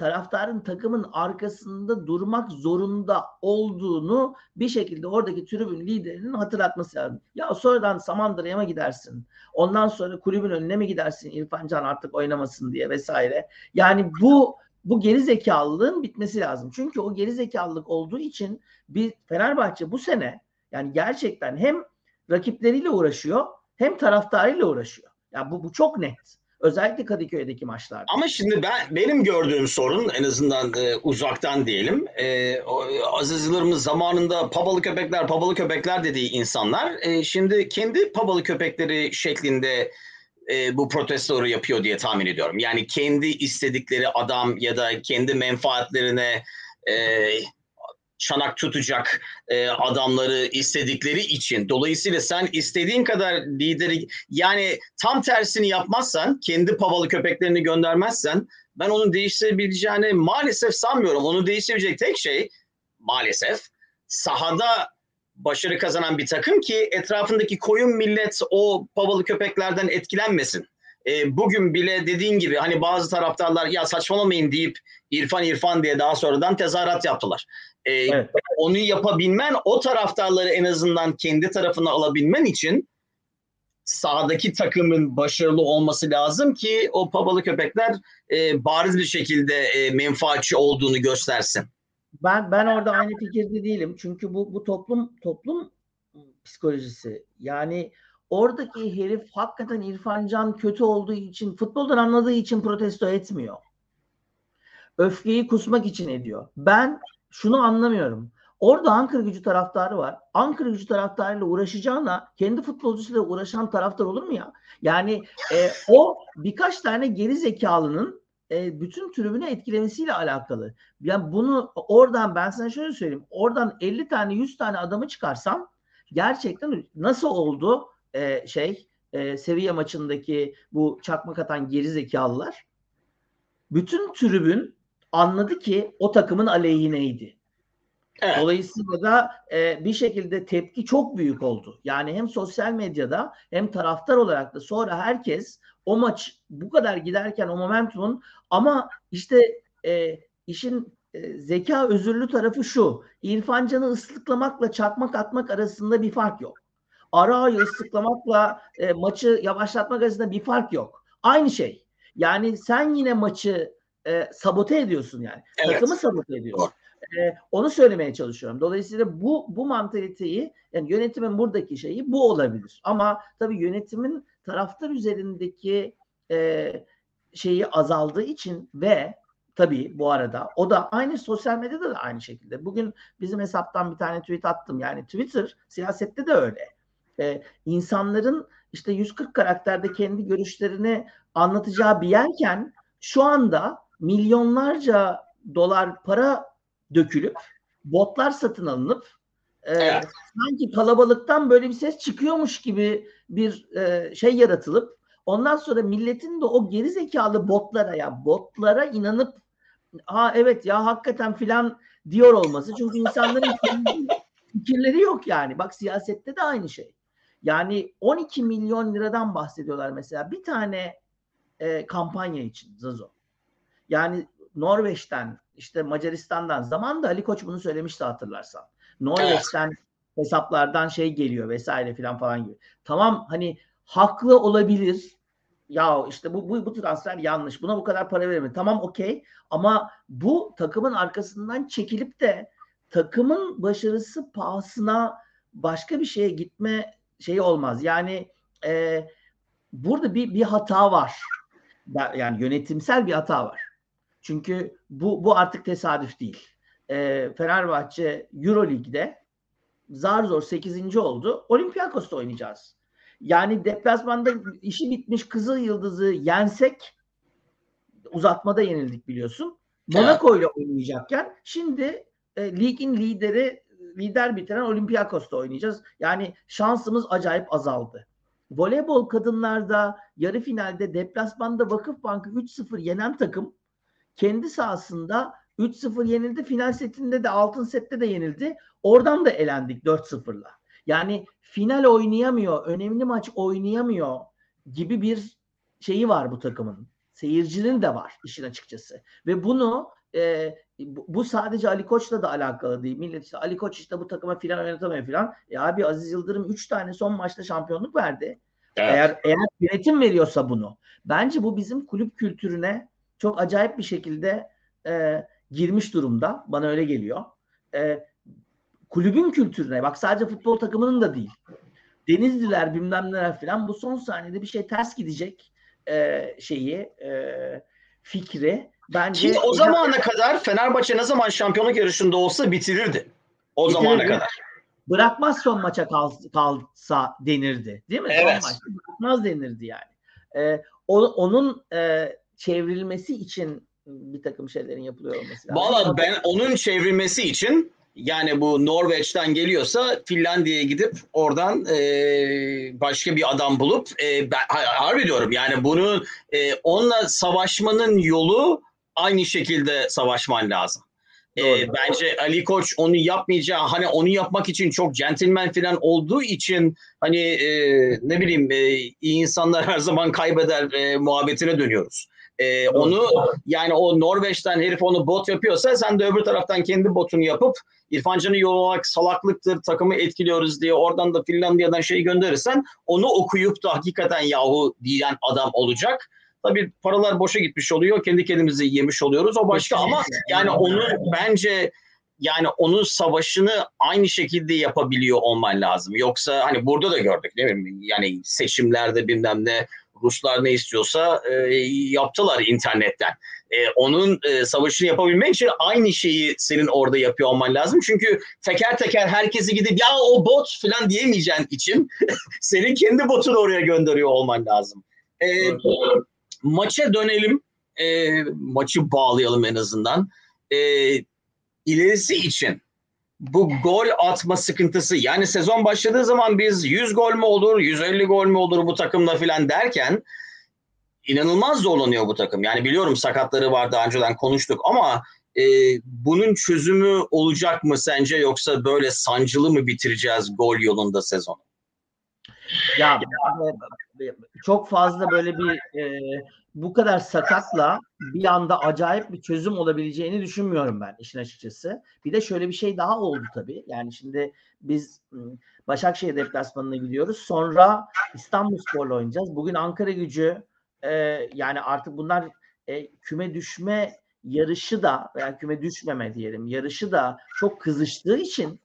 taraftarın takımın arkasında durmak zorunda olduğunu bir şekilde oradaki tribün liderinin hatırlatması lazım. Ya sonradan Samandıra'ya mı gidersin? Ondan sonra kulübün önüne mi gidersin İrfan Can artık oynamasın diye vesaire. Yani bu bu geri zekalılığın bitmesi lazım. Çünkü o geri zekalılık olduğu için bir Fenerbahçe bu sene yani gerçekten hem rakipleriyle uğraşıyor hem taraftarıyla uğraşıyor. Ya yani bu bu çok net. Özellikle Kadıköy'deki maçlarda. Ama şimdi ben benim gördüğüm sorun en azından e, uzaktan diyelim. E, Aziz Yıldırım'ın zamanında pabalı köpekler, pabalı köpekler dediği insanlar e, şimdi kendi pabalı köpekleri şeklinde e, bu protestoları yapıyor diye tahmin ediyorum. Yani kendi istedikleri adam ya da kendi menfaatlerine e, çanak tutacak e, adamları istedikleri için. Dolayısıyla sen istediğin kadar lideri yani tam tersini yapmazsan, kendi pavalı köpeklerini göndermezsen ben onun değiştirebileceğini maalesef sanmıyorum. Onu değiştirebilecek tek şey maalesef sahada başarı kazanan bir takım ki etrafındaki koyun millet o pavalı köpeklerden etkilenmesin. E, bugün bile dediğin gibi hani bazı taraftarlar ya saçmalamayın deyip İrfan İrfan diye daha sonradan tezahürat yaptılar. E, evet. Onu yapabilmen o taraftarları en azından kendi tarafına alabilmen için sahadaki takımın başarılı olması lazım ki o pabalı köpekler e, bariz bir şekilde e, menfaatçi olduğunu göstersin. Ben ben orada aynı fikirde değilim. Çünkü bu bu toplum toplum psikolojisi. Yani oradaki herif hakikaten İrfan Can kötü olduğu için, futboldan anladığı için protesto etmiyor. Öfkeyi kusmak için ediyor. Ben şunu anlamıyorum. Orada Ankara gücü taraftarı var. Ankara gücü taraftarıyla uğraşacağına kendi futbolcusuyla uğraşan taraftar olur mu ya? Yani e, o birkaç tane geri zekalının e, bütün tribünü etkilemesiyle alakalı. Yani bunu oradan ben sana şöyle söyleyeyim. Oradan 50 tane 100 tane adamı çıkarsam gerçekten nasıl oldu e, şey e, seviye maçındaki bu çakmak atan geri zekalılar bütün tribün anladı ki o takımın aleyhineydi. Evet. Dolayısıyla da e, bir şekilde tepki çok büyük oldu. Yani hem sosyal medyada hem taraftar olarak da sonra herkes o maç bu kadar giderken o momentumun ama işte e, işin e, zeka özürlü tarafı şu. İrfan Can'ı ıslıklamakla çakmak atmak arasında bir fark yok. Arao'yu ıslıklamakla e, maçı yavaşlatmak arasında bir fark yok. Aynı şey. Yani sen yine maçı e, sabote ediyorsun yani. Evet. Takımı sabote ediyorsun. E, onu söylemeye çalışıyorum. Dolayısıyla bu bu mantaliteyi yani yönetimin buradaki şeyi bu olabilir. Ama tabii yönetimin taraftar üzerindeki e, şeyi azaldığı için ve tabii bu arada o da aynı sosyal medyada da aynı şekilde. Bugün bizim hesaptan bir tane tweet attım. Yani Twitter siyasette de öyle. Ee, insanların işte 140 karakterde kendi görüşlerini anlatacağı bir yerken şu anda milyonlarca dolar para dökülüp botlar satın alınıp e, evet. sanki kalabalıktan böyle bir ses çıkıyormuş gibi bir e, şey yaratılıp ondan sonra milletin de o geri zekalı botlara ya botlara inanıp ha evet ya hakikaten filan diyor olması. Çünkü insanların fikirleri yok yani. Bak siyasette de aynı şey. Yani 12 milyon liradan bahsediyorlar mesela bir tane e, kampanya için Zazo. Yani Norveç'ten işte Macaristan'dan zaman da Ali Koç bunu söylemişti hatırlarsan. Norveç'ten evet. hesaplardan şey geliyor vesaire filan falan gibi. Tamam hani haklı olabilir. Ya işte bu, bu, bu transfer yanlış. Buna bu kadar para verme. Tamam okey. Ama bu takımın arkasından çekilip de takımın başarısı pahasına başka bir şeye gitme şeyi olmaz. Yani e, burada bir, bir hata var. Yani yönetimsel bir hata var. Çünkü bu, bu artık tesadüf değil. E, Fenerbahçe Euroleague'de zar zor 8. oldu. Olympiakos'ta oynayacağız. Yani deplasmanda işi bitmiş Kızıl Yıldız'ı yensek uzatmada yenildik biliyorsun. Monaco ile oynayacakken şimdi e, ligin lideri lider bitiren Olympiakos'ta oynayacağız. Yani şansımız acayip azaldı. Voleybol kadınlarda yarı finalde deplasmanda Vakıfbank'ı 3-0 yenen takım kendi sahasında 3-0 yenildi. Final setinde de altın sette de yenildi. Oradan da elendik 4-0'la. Yani final oynayamıyor, önemli maç oynayamıyor gibi bir şeyi var bu takımın. Seyircinin de var işin açıkçası. Ve bunu e, bu sadece Ali Koç'la da alakalı değil. Millet işte Ali Koç işte bu takıma final oynatamıyor falan. E abi Aziz Yıldırım 3 tane son maçta şampiyonluk verdi. Evet. Eğer eğer yönetim veriyorsa bunu. Bence bu bizim kulüp kültürüne çok acayip bir şekilde e, girmiş durumda. Bana öyle geliyor. E, kulübün kültürüne bak sadece futbol takımının da değil. Denizliler bilmem neler falan bu son saniyede bir şey ters gidecek e, şeyi e, fikri bence Ki o zamana kadar Fenerbahçe ne zaman şampiyonluk yarışında olsa bitirirdi. O bitirirdi. zamana kadar. Bırakmaz son maça kal, kalsa denirdi. Değil mi? Evet. Son maçta bırakmaz denirdi yani. Ee, o, onun e, çevrilmesi için bir takım şeylerin yapılıyor olması lazım. Valla ben onun çevrilmesi için yani bu Norveç'ten geliyorsa Finlandiya'ya gidip oradan e, başka bir adam bulup e, ben harbi diyorum yani bunu e, onunla savaşmanın yolu aynı şekilde savaşman lazım. E, bence Ali Koç onu yapmayacağı hani onu yapmak için çok centilmen falan olduğu için hani e, ne bileyim e, iyi insanlar her zaman kaybeder e, muhabbetine dönüyoruz. E, onu yani o Norveç'ten herif onu bot yapıyorsa sen de öbür taraftan kendi botunu yapıp İrfan Can'ı yollamak salaklıktır, takımı etkiliyoruz diye oradan da Finlandiya'dan şey gönderirsen onu okuyup da hakikaten yahu diyen adam olacak. Tabii paralar boşa gitmiş oluyor. Kendi kendimizi yemiş oluyoruz. O başka ama yani onu bence yani onun savaşını aynı şekilde yapabiliyor olman lazım. Yoksa hani burada da gördük değil mi? Yani seçimlerde bilmem ne Ruslar ne istiyorsa e, yaptılar internetten. E, onun e, savaşını yapabilmek için aynı şeyi senin orada yapıyor olman lazım. Çünkü teker teker herkesi gidip ya o bot falan diyemeyeceğin için senin kendi botunu oraya gönderiyor olman lazım. E, maça dönelim. E, maçı bağlayalım en azından. E, ilerisi için bu gol atma sıkıntısı yani sezon başladığı zaman biz 100 gol mü olur 150 gol mü olur bu takımla filan derken inanılmaz zorlanıyor bu takım. Yani biliyorum sakatları var daha önceden konuştuk ama e, bunun çözümü olacak mı sence yoksa böyle sancılı mı bitireceğiz gol yolunda sezonu? Ya çok fazla böyle bir e, bu kadar sakatla bir anda acayip bir çözüm olabileceğini düşünmüyorum ben işin açıkçası. Bir de şöyle bir şey daha oldu tabii. Yani şimdi biz Başakşehir deplasmanına gidiyoruz. Sonra İstanbulspor'la oynayacağız. Bugün Ankara gücü e, yani artık bunlar e, küme düşme yarışı da veya küme düşmeme diyelim yarışı da çok kızıştığı için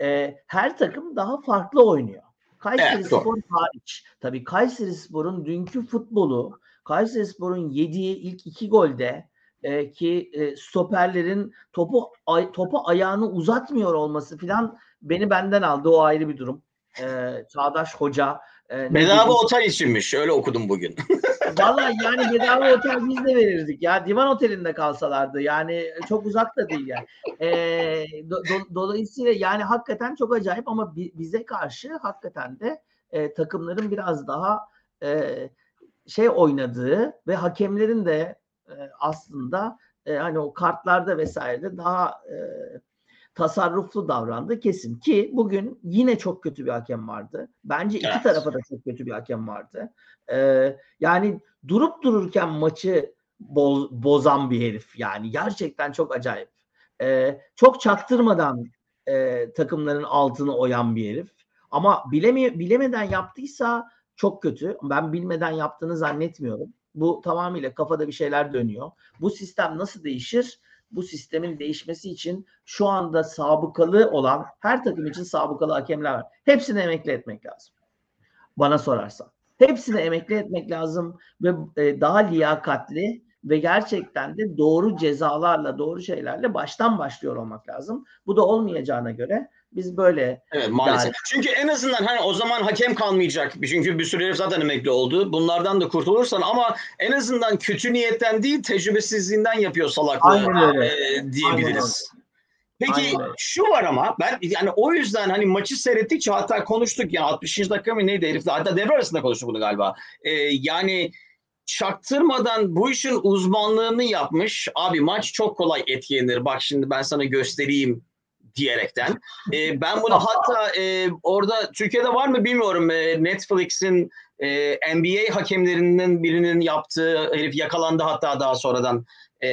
e, her takım daha farklı oynuyor. Kayseri evet, Spor hariç. Tabii Kayseri Spor'un dünkü futbolu, Kayseri Spor'un yediği ilk iki golde e, ki e, stoperlerin topu ay, topu ayağını uzatmıyor olması filan beni benden aldı. O ayrı bir durum. E, Çağdaş Hoca. E, bedava otel içinmiş. Öyle okudum bugün. Valla yani bedava otel biz de verirdik ya. Divan otelinde kalsalardı. Yani çok uzak da değil yani. E, do, do, dolayısıyla yani hakikaten çok acayip ama bize karşı hakikaten de e, takımların biraz daha e, şey oynadığı ve hakemlerin de e, aslında e, hani o kartlarda vesairede daha e, tasarruflu davrandı kesin ki bugün yine çok kötü bir hakem vardı. Bence iki evet. tarafa da çok kötü bir hakem vardı. Ee, yani durup dururken maçı boz, bozan bir herif yani gerçekten çok acayip. Ee, çok çaktırmadan e, takımların altını oyan bir herif. Ama bileme, bilemeden yaptıysa çok kötü. Ben bilmeden yaptığını zannetmiyorum. Bu tamamıyla kafada bir şeyler dönüyor. Bu sistem nasıl değişir? Bu sistemin değişmesi için şu anda sabıkalı olan her takım için sabıkalı hakemler var. Hepsini emekli etmek lazım. Bana sorarsan. Hepsini emekli etmek lazım ve e, daha liyakatli ve gerçekten de doğru cezalarla, doğru şeylerle baştan başlıyor olmak lazım. Bu da olmayacağına göre biz böyle Evet maalesef. Yani- Çünkü en azından hani o zaman hakem kalmayacak. Çünkü bir sürü herif zaten emekli oldu. Bunlardan da kurtulursan ama en azından kötü niyetten değil tecrübesizliğinden yapıyor salaklığı Aynen öyle. e, diyebiliriz. Peki Aynen şu var ama ben yani o yüzden hani maçı seyrettikçe hatta konuştuk ya 60. dakika mı neydi herifle hatta devre arasında konuştuk bunu galiba. E, yani çaktırmadan bu işin uzmanlığını yapmış. Abi maç çok kolay etkilenir. Bak şimdi ben sana göstereyim diyerekten. E, ben bunu hatta e, orada Türkiye'de var mı bilmiyorum. E, Netflix'in e, NBA hakemlerinden birinin yaptığı herif yakalandı hatta daha sonradan e,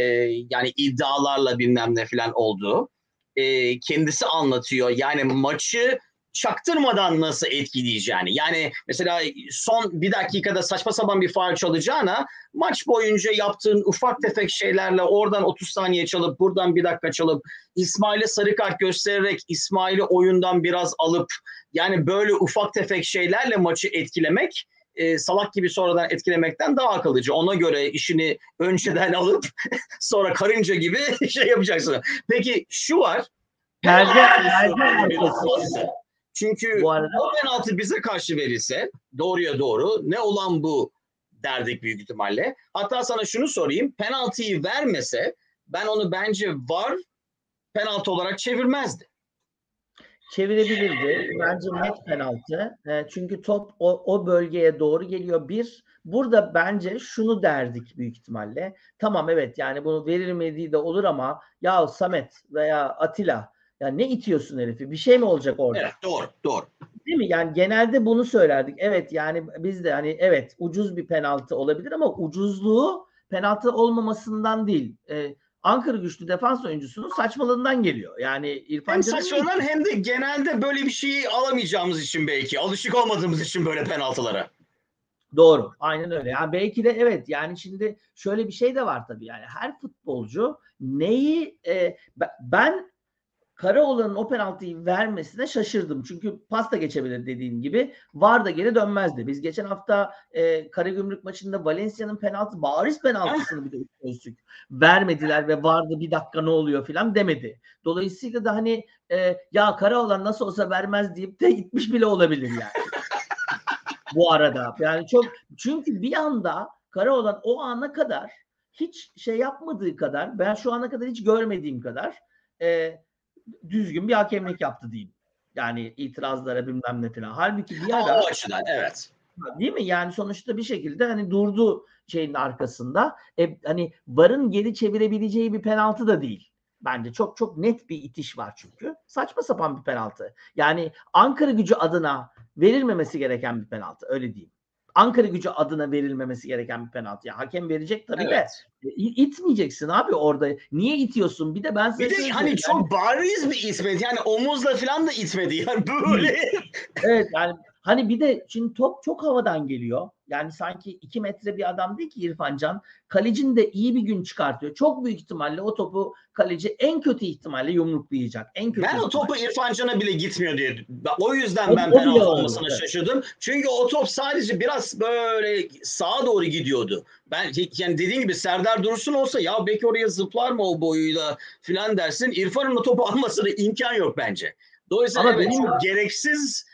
yani iddialarla bilmem ne falan olduğu. E, kendisi anlatıyor. Yani maçı çaktırmadan nasıl etkileyeceğini. Yani mesela son bir dakikada saçma sapan bir faul çalacağına maç boyunca yaptığın ufak tefek şeylerle oradan 30 saniye çalıp buradan bir dakika çalıp İsmail'e sarı kart göstererek İsmail'i oyundan biraz alıp yani böyle ufak tefek şeylerle maçı etkilemek e, salak gibi sonradan etkilemekten daha akıllıca. Ona göre işini önceden alıp sonra karınca gibi şey yapacaksın. Peki şu var. Perde- perde arkası. Çünkü bu arada o penaltı bize karşı verilse doğruya doğru ne olan bu derdik büyük ihtimalle. Hatta sana şunu sorayım. Penaltıyı vermese ben onu bence var penaltı olarak çevirmezdi. çevirebilirdi. Bence net penaltı. E, çünkü top o, o bölgeye doğru geliyor. Bir, burada bence şunu derdik büyük ihtimalle. Tamam evet yani bunu verilmediği de olur ama ya Samet veya Atilla ya ne itiyorsun herifi? Bir şey mi olacak orada? Evet doğru doğru. Değil mi? Yani genelde bunu söylerdik. Evet yani biz de hani evet ucuz bir penaltı olabilir ama ucuzluğu penaltı olmamasından değil. Ee, Ankara güçlü defans oyuncusunun saçmalığından geliyor. Yani İrfan Hem saçmalanan hem de genelde böyle bir şeyi alamayacağımız için belki. Alışık olmadığımız için böyle penaltılara. Doğru. Aynen öyle. Yani belki de evet yani şimdi şöyle bir şey de var tabii yani her futbolcu neyi e, be- ben Karaoğlan'ın o penaltıyı vermesine şaşırdım. Çünkü pasta geçebilir dediğin gibi. Var da geri dönmezdi. Biz geçen hafta e, Karagümrük maçında Valencia'nın penaltı bariz penaltısını bir de üstlük vermediler ve vardı bir dakika ne oluyor filan demedi. Dolayısıyla da hani e, ya Karaoğlan nasıl olsa vermez deyip de gitmiş bile olabilir yani. Bu arada yani çok çünkü bir anda Karaoğlan o ana kadar hiç şey yapmadığı kadar ben şu ana kadar hiç görmediğim kadar e, düzgün bir hakemlik yaptı diyeyim. Yani itirazlara bilmem ne falan. Halbuki bir ara o açıdan evet. değil mi? Yani sonuçta bir şekilde hani durdu şeyin arkasında. E, hani varın geri çevirebileceği bir penaltı da değil. Bence çok çok net bir itiş var çünkü. Saçma sapan bir penaltı. Yani Ankara gücü adına verilmemesi gereken bir penaltı. Öyle diyeyim. Ankara gücü adına verilmemesi gereken bir penaltı. Yani hakem verecek tabii de evet. e, itmeyeceksin abi orada. Niye itiyorsun? Bir de ben size Bir de hani Yani- çok bariz bir itmedi. Yani omuzla falan da itmedi. Yani böyle. Evet yani hani bir de şimdi top çok havadan geliyor. Yani sanki iki metre bir adam değil ki İrfan Can. Kalecin de iyi bir gün çıkartıyor. Çok büyük ihtimalle o topu kaleci en kötü ihtimalle yumruklayacak. En kötü Ben o ihtimalle. topu İrfan Can'a bile gitmiyor diye. O yüzden O- ben o penaltı olmasına evet. şaşırdım. Çünkü o top sadece biraz böyle sağa doğru gidiyordu. Ben yani dediğim gibi Serdar Dursun olsa ya belki oraya zıplar mı o boyuyla filan dersin. İrfan'ın o topu almasına imkan yok bence. Dolayısıyla Ama evet benim- gereksiz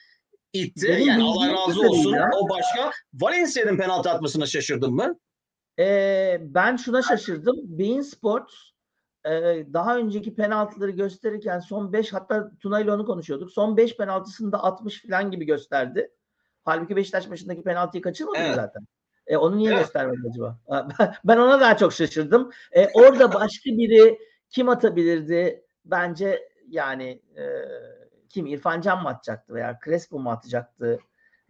itti. Benim yani Allah razı olsun. kadarıyla- O başka. Valencia'nın penaltı atmasına şaşırdın mı? Ee, ben şuna şaşırdım. Bein Sports e, daha önceki penaltıları gösterirken son 5 hatta Tuna ile onu konuşuyorduk. Son 5 penaltısını da 60 falan gibi gösterdi. Halbuki Beşiktaş maçındaki penaltıyı kaçırmadı Evet. zaten. E, onu niye Evet. göstermedi acaba? Ben- Ben ona daha çok şaşırdım. E, orada başka biri kim atabilirdi? Bence yani e, kim? İrfan Can mı atacaktı veya Crespo mu atacaktı?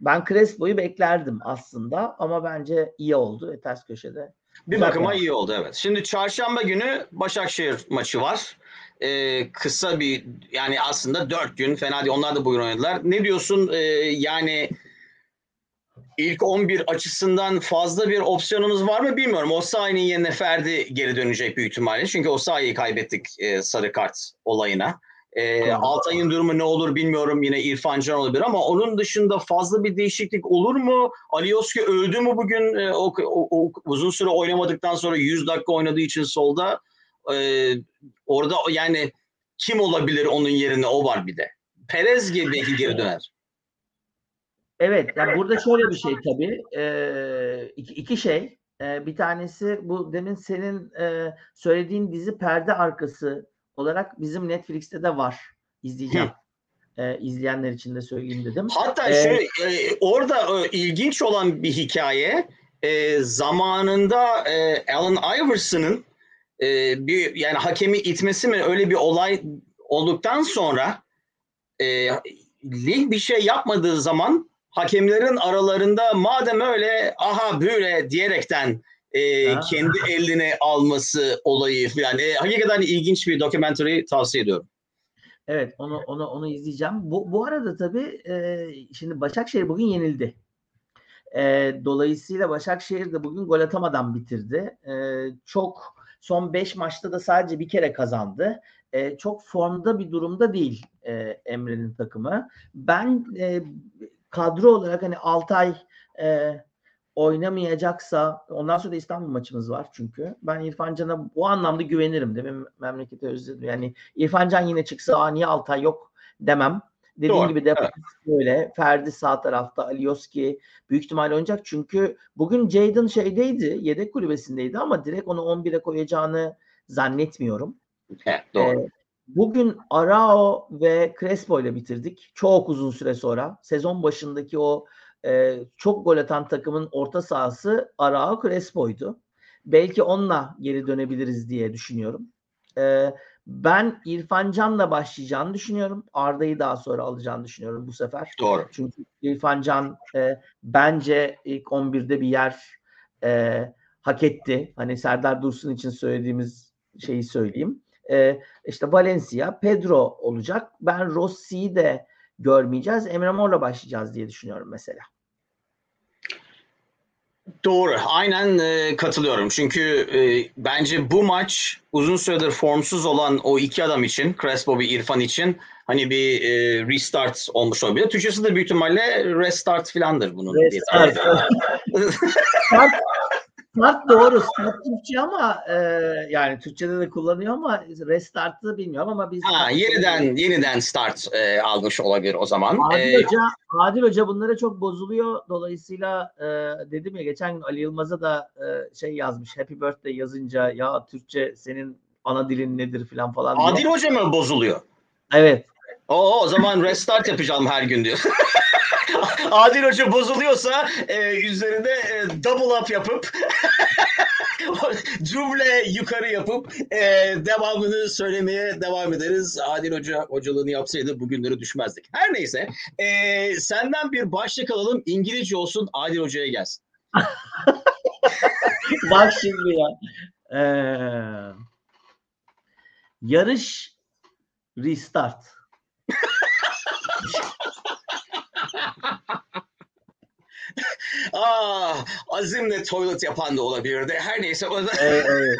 Ben Crespo'yu beklerdim aslında ama bence iyi oldu ve ters köşede. Bir bakıma penaltı. iyi oldu evet. Şimdi çarşamba günü Başakşehir maçı var. Ee, kısa bir yani aslında dört gün fena değil. Onlar da bugün oynadılar. Ne diyorsun? Ee, yani ilk 11 açısından fazla bir opsiyonumuz var mı bilmiyorum. Osayi'nin yerine Ferdi geri dönecek büyük ihtimalle. Çünkü Osayi'yi kaybettik e, sarı kart olayına. E, Altay'ın durumu ne olur bilmiyorum. Yine İrfan Can olabilir ama onun dışında fazla bir değişiklik olur mu? Alioski öldü mü bugün? E, o, o, o, uzun süre oynamadıktan sonra 100 dakika oynadığı için solda. E, orada yani kim olabilir onun yerine o var bir de. Perez gibi belki geri döner. Evet, yani burada şöyle bir şey tabii. Ee, iki, iki şey. Ee, bir tanesi bu demin senin e, söylediğin dizi perde arkası olarak bizim Netflix'te de var. İzleyeceğim. Ee, izleyenler için de söyleyeyim dedim. Hatta Ee, şöyle e, orada e, ilginç olan bir hikaye e, zamanında e, Allen Iverson'ın e, bir yani hakemi itmesi mi öyle bir olay olduktan sonra e, lig bir şey yapmadığı zaman hakemlerin aralarında madem öyle aha böyle diyerekten e, Ha. kendi eline alması olayı yani e, hakikaten ilginç bir documentary tavsiye ediyorum. Evet, onu onu onu izleyeceğim. Bu bu arada tabii e, şimdi Başakşehir bugün yenildi. E, dolayısıyla Başakşehir de bugün gol atamadan bitirdi. E, çok son 5 maçta da sadece bir kere kazandı. E, çok formda bir durumda değil e, Emre'nin takımı. Ben e, kadro olarak hani Altay e, oynamayacaksa ondan sonra da İstanbul maçımız var çünkü. Ben İrfan Can'a bu anlamda güvenirim. Demin memlekete özledim. Yani İrfan Can yine çıksa Aa, niye Altay yok demem. Dediğim Doğru, gibi defans böyle. Ferdi sağ tarafta, Alioski büyük ihtimal oynayacak. Çünkü bugün Jadon şeydeydi, yedek kulübesindeydi ama direkt onu 11'e koyacağını zannetmiyorum. He, doğru. Ee, bugün Arao ve Crespo ile bitirdik. Çok uzun süre sonra. Sezon başındaki o e, çok gol atan takımın orta sahası Arao Crespo'ydu. Belki onunla geri dönebiliriz diye düşünüyorum. Ee, ben İrfan Can'la başlayacağını düşünüyorum. Arda'yı daha sonra alacağını düşünüyorum bu sefer. Doğru. Çünkü İrfan Can e, bence ilk 11'de bir yer e, hak etti. Hani Serdar Dursun için söylediğimiz şeyi söyleyeyim. E, işte Valencia, Pedro olacak. Ben Rossi'yi de görmeyeceğiz. Emre Mor'la başlayacağız diye düşünüyorum mesela. Doğru. Aynen e, katılıyorum. Çünkü e, bence bu maç uzun süredir formsuz olan o iki adam için, Crespo ve İrfan için hani bir e, restart olmuş olabilir. Türkçesi de büyük ihtimalle restart filandır bunun. Restart. Start, doğru. Start Türkçe ama e, yani Türkçe'de de kullanıyor ama restart'ı bilmiyorum ama biz ha, yeniden yeniden start e, almış olabilir o zaman. Adil E, Hoca, Adil Hoca bunlara çok bozuluyor. Dolayısıyla e, dedim ya geçen gün Ali Yılmaz'a da e, şey yazmış. Happy birthday yazınca ya Türkçe senin ana dilin nedir falan falan. Adil Hoca mı bozuluyor? Evet. O, o zaman restart yapacağım her gün diyor. Adil Hoca bozuluyorsa e, üzerinde e, double up yapıp cümle yukarı yapıp e, devamını söylemeye devam ederiz. Adil Hoca hocalığını yapsaydı bugünlere düşmezdik. Her neyse e, senden bir başlık alalım İngilizce olsun Adil Hoca'ya gelsin. Bak şimdi ya. Ee, yarış restart. Ah, azimle toilet yapan da olabilirdi. Her neyse o da... Evet, evet.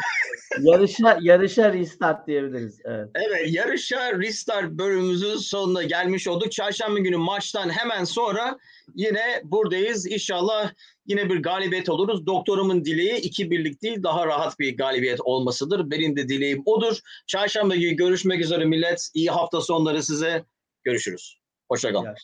Yarışa yarışa restart diyebiliriz. Evet. Evet yarışa restart bölümümüzün sonuna gelmiş olduk. Çarşamba günü maçtan hemen sonra yine buradayız. İnşallah yine bir galibiyet oluruz. Doktorumun dileği iki birlik değil daha rahat bir galibiyet olmasıdır. Benim de dileğim odur. Çarşamba günü görüşmek üzere millet. İyi hafta sonları size. Görüşürüz. Hoşçakalın.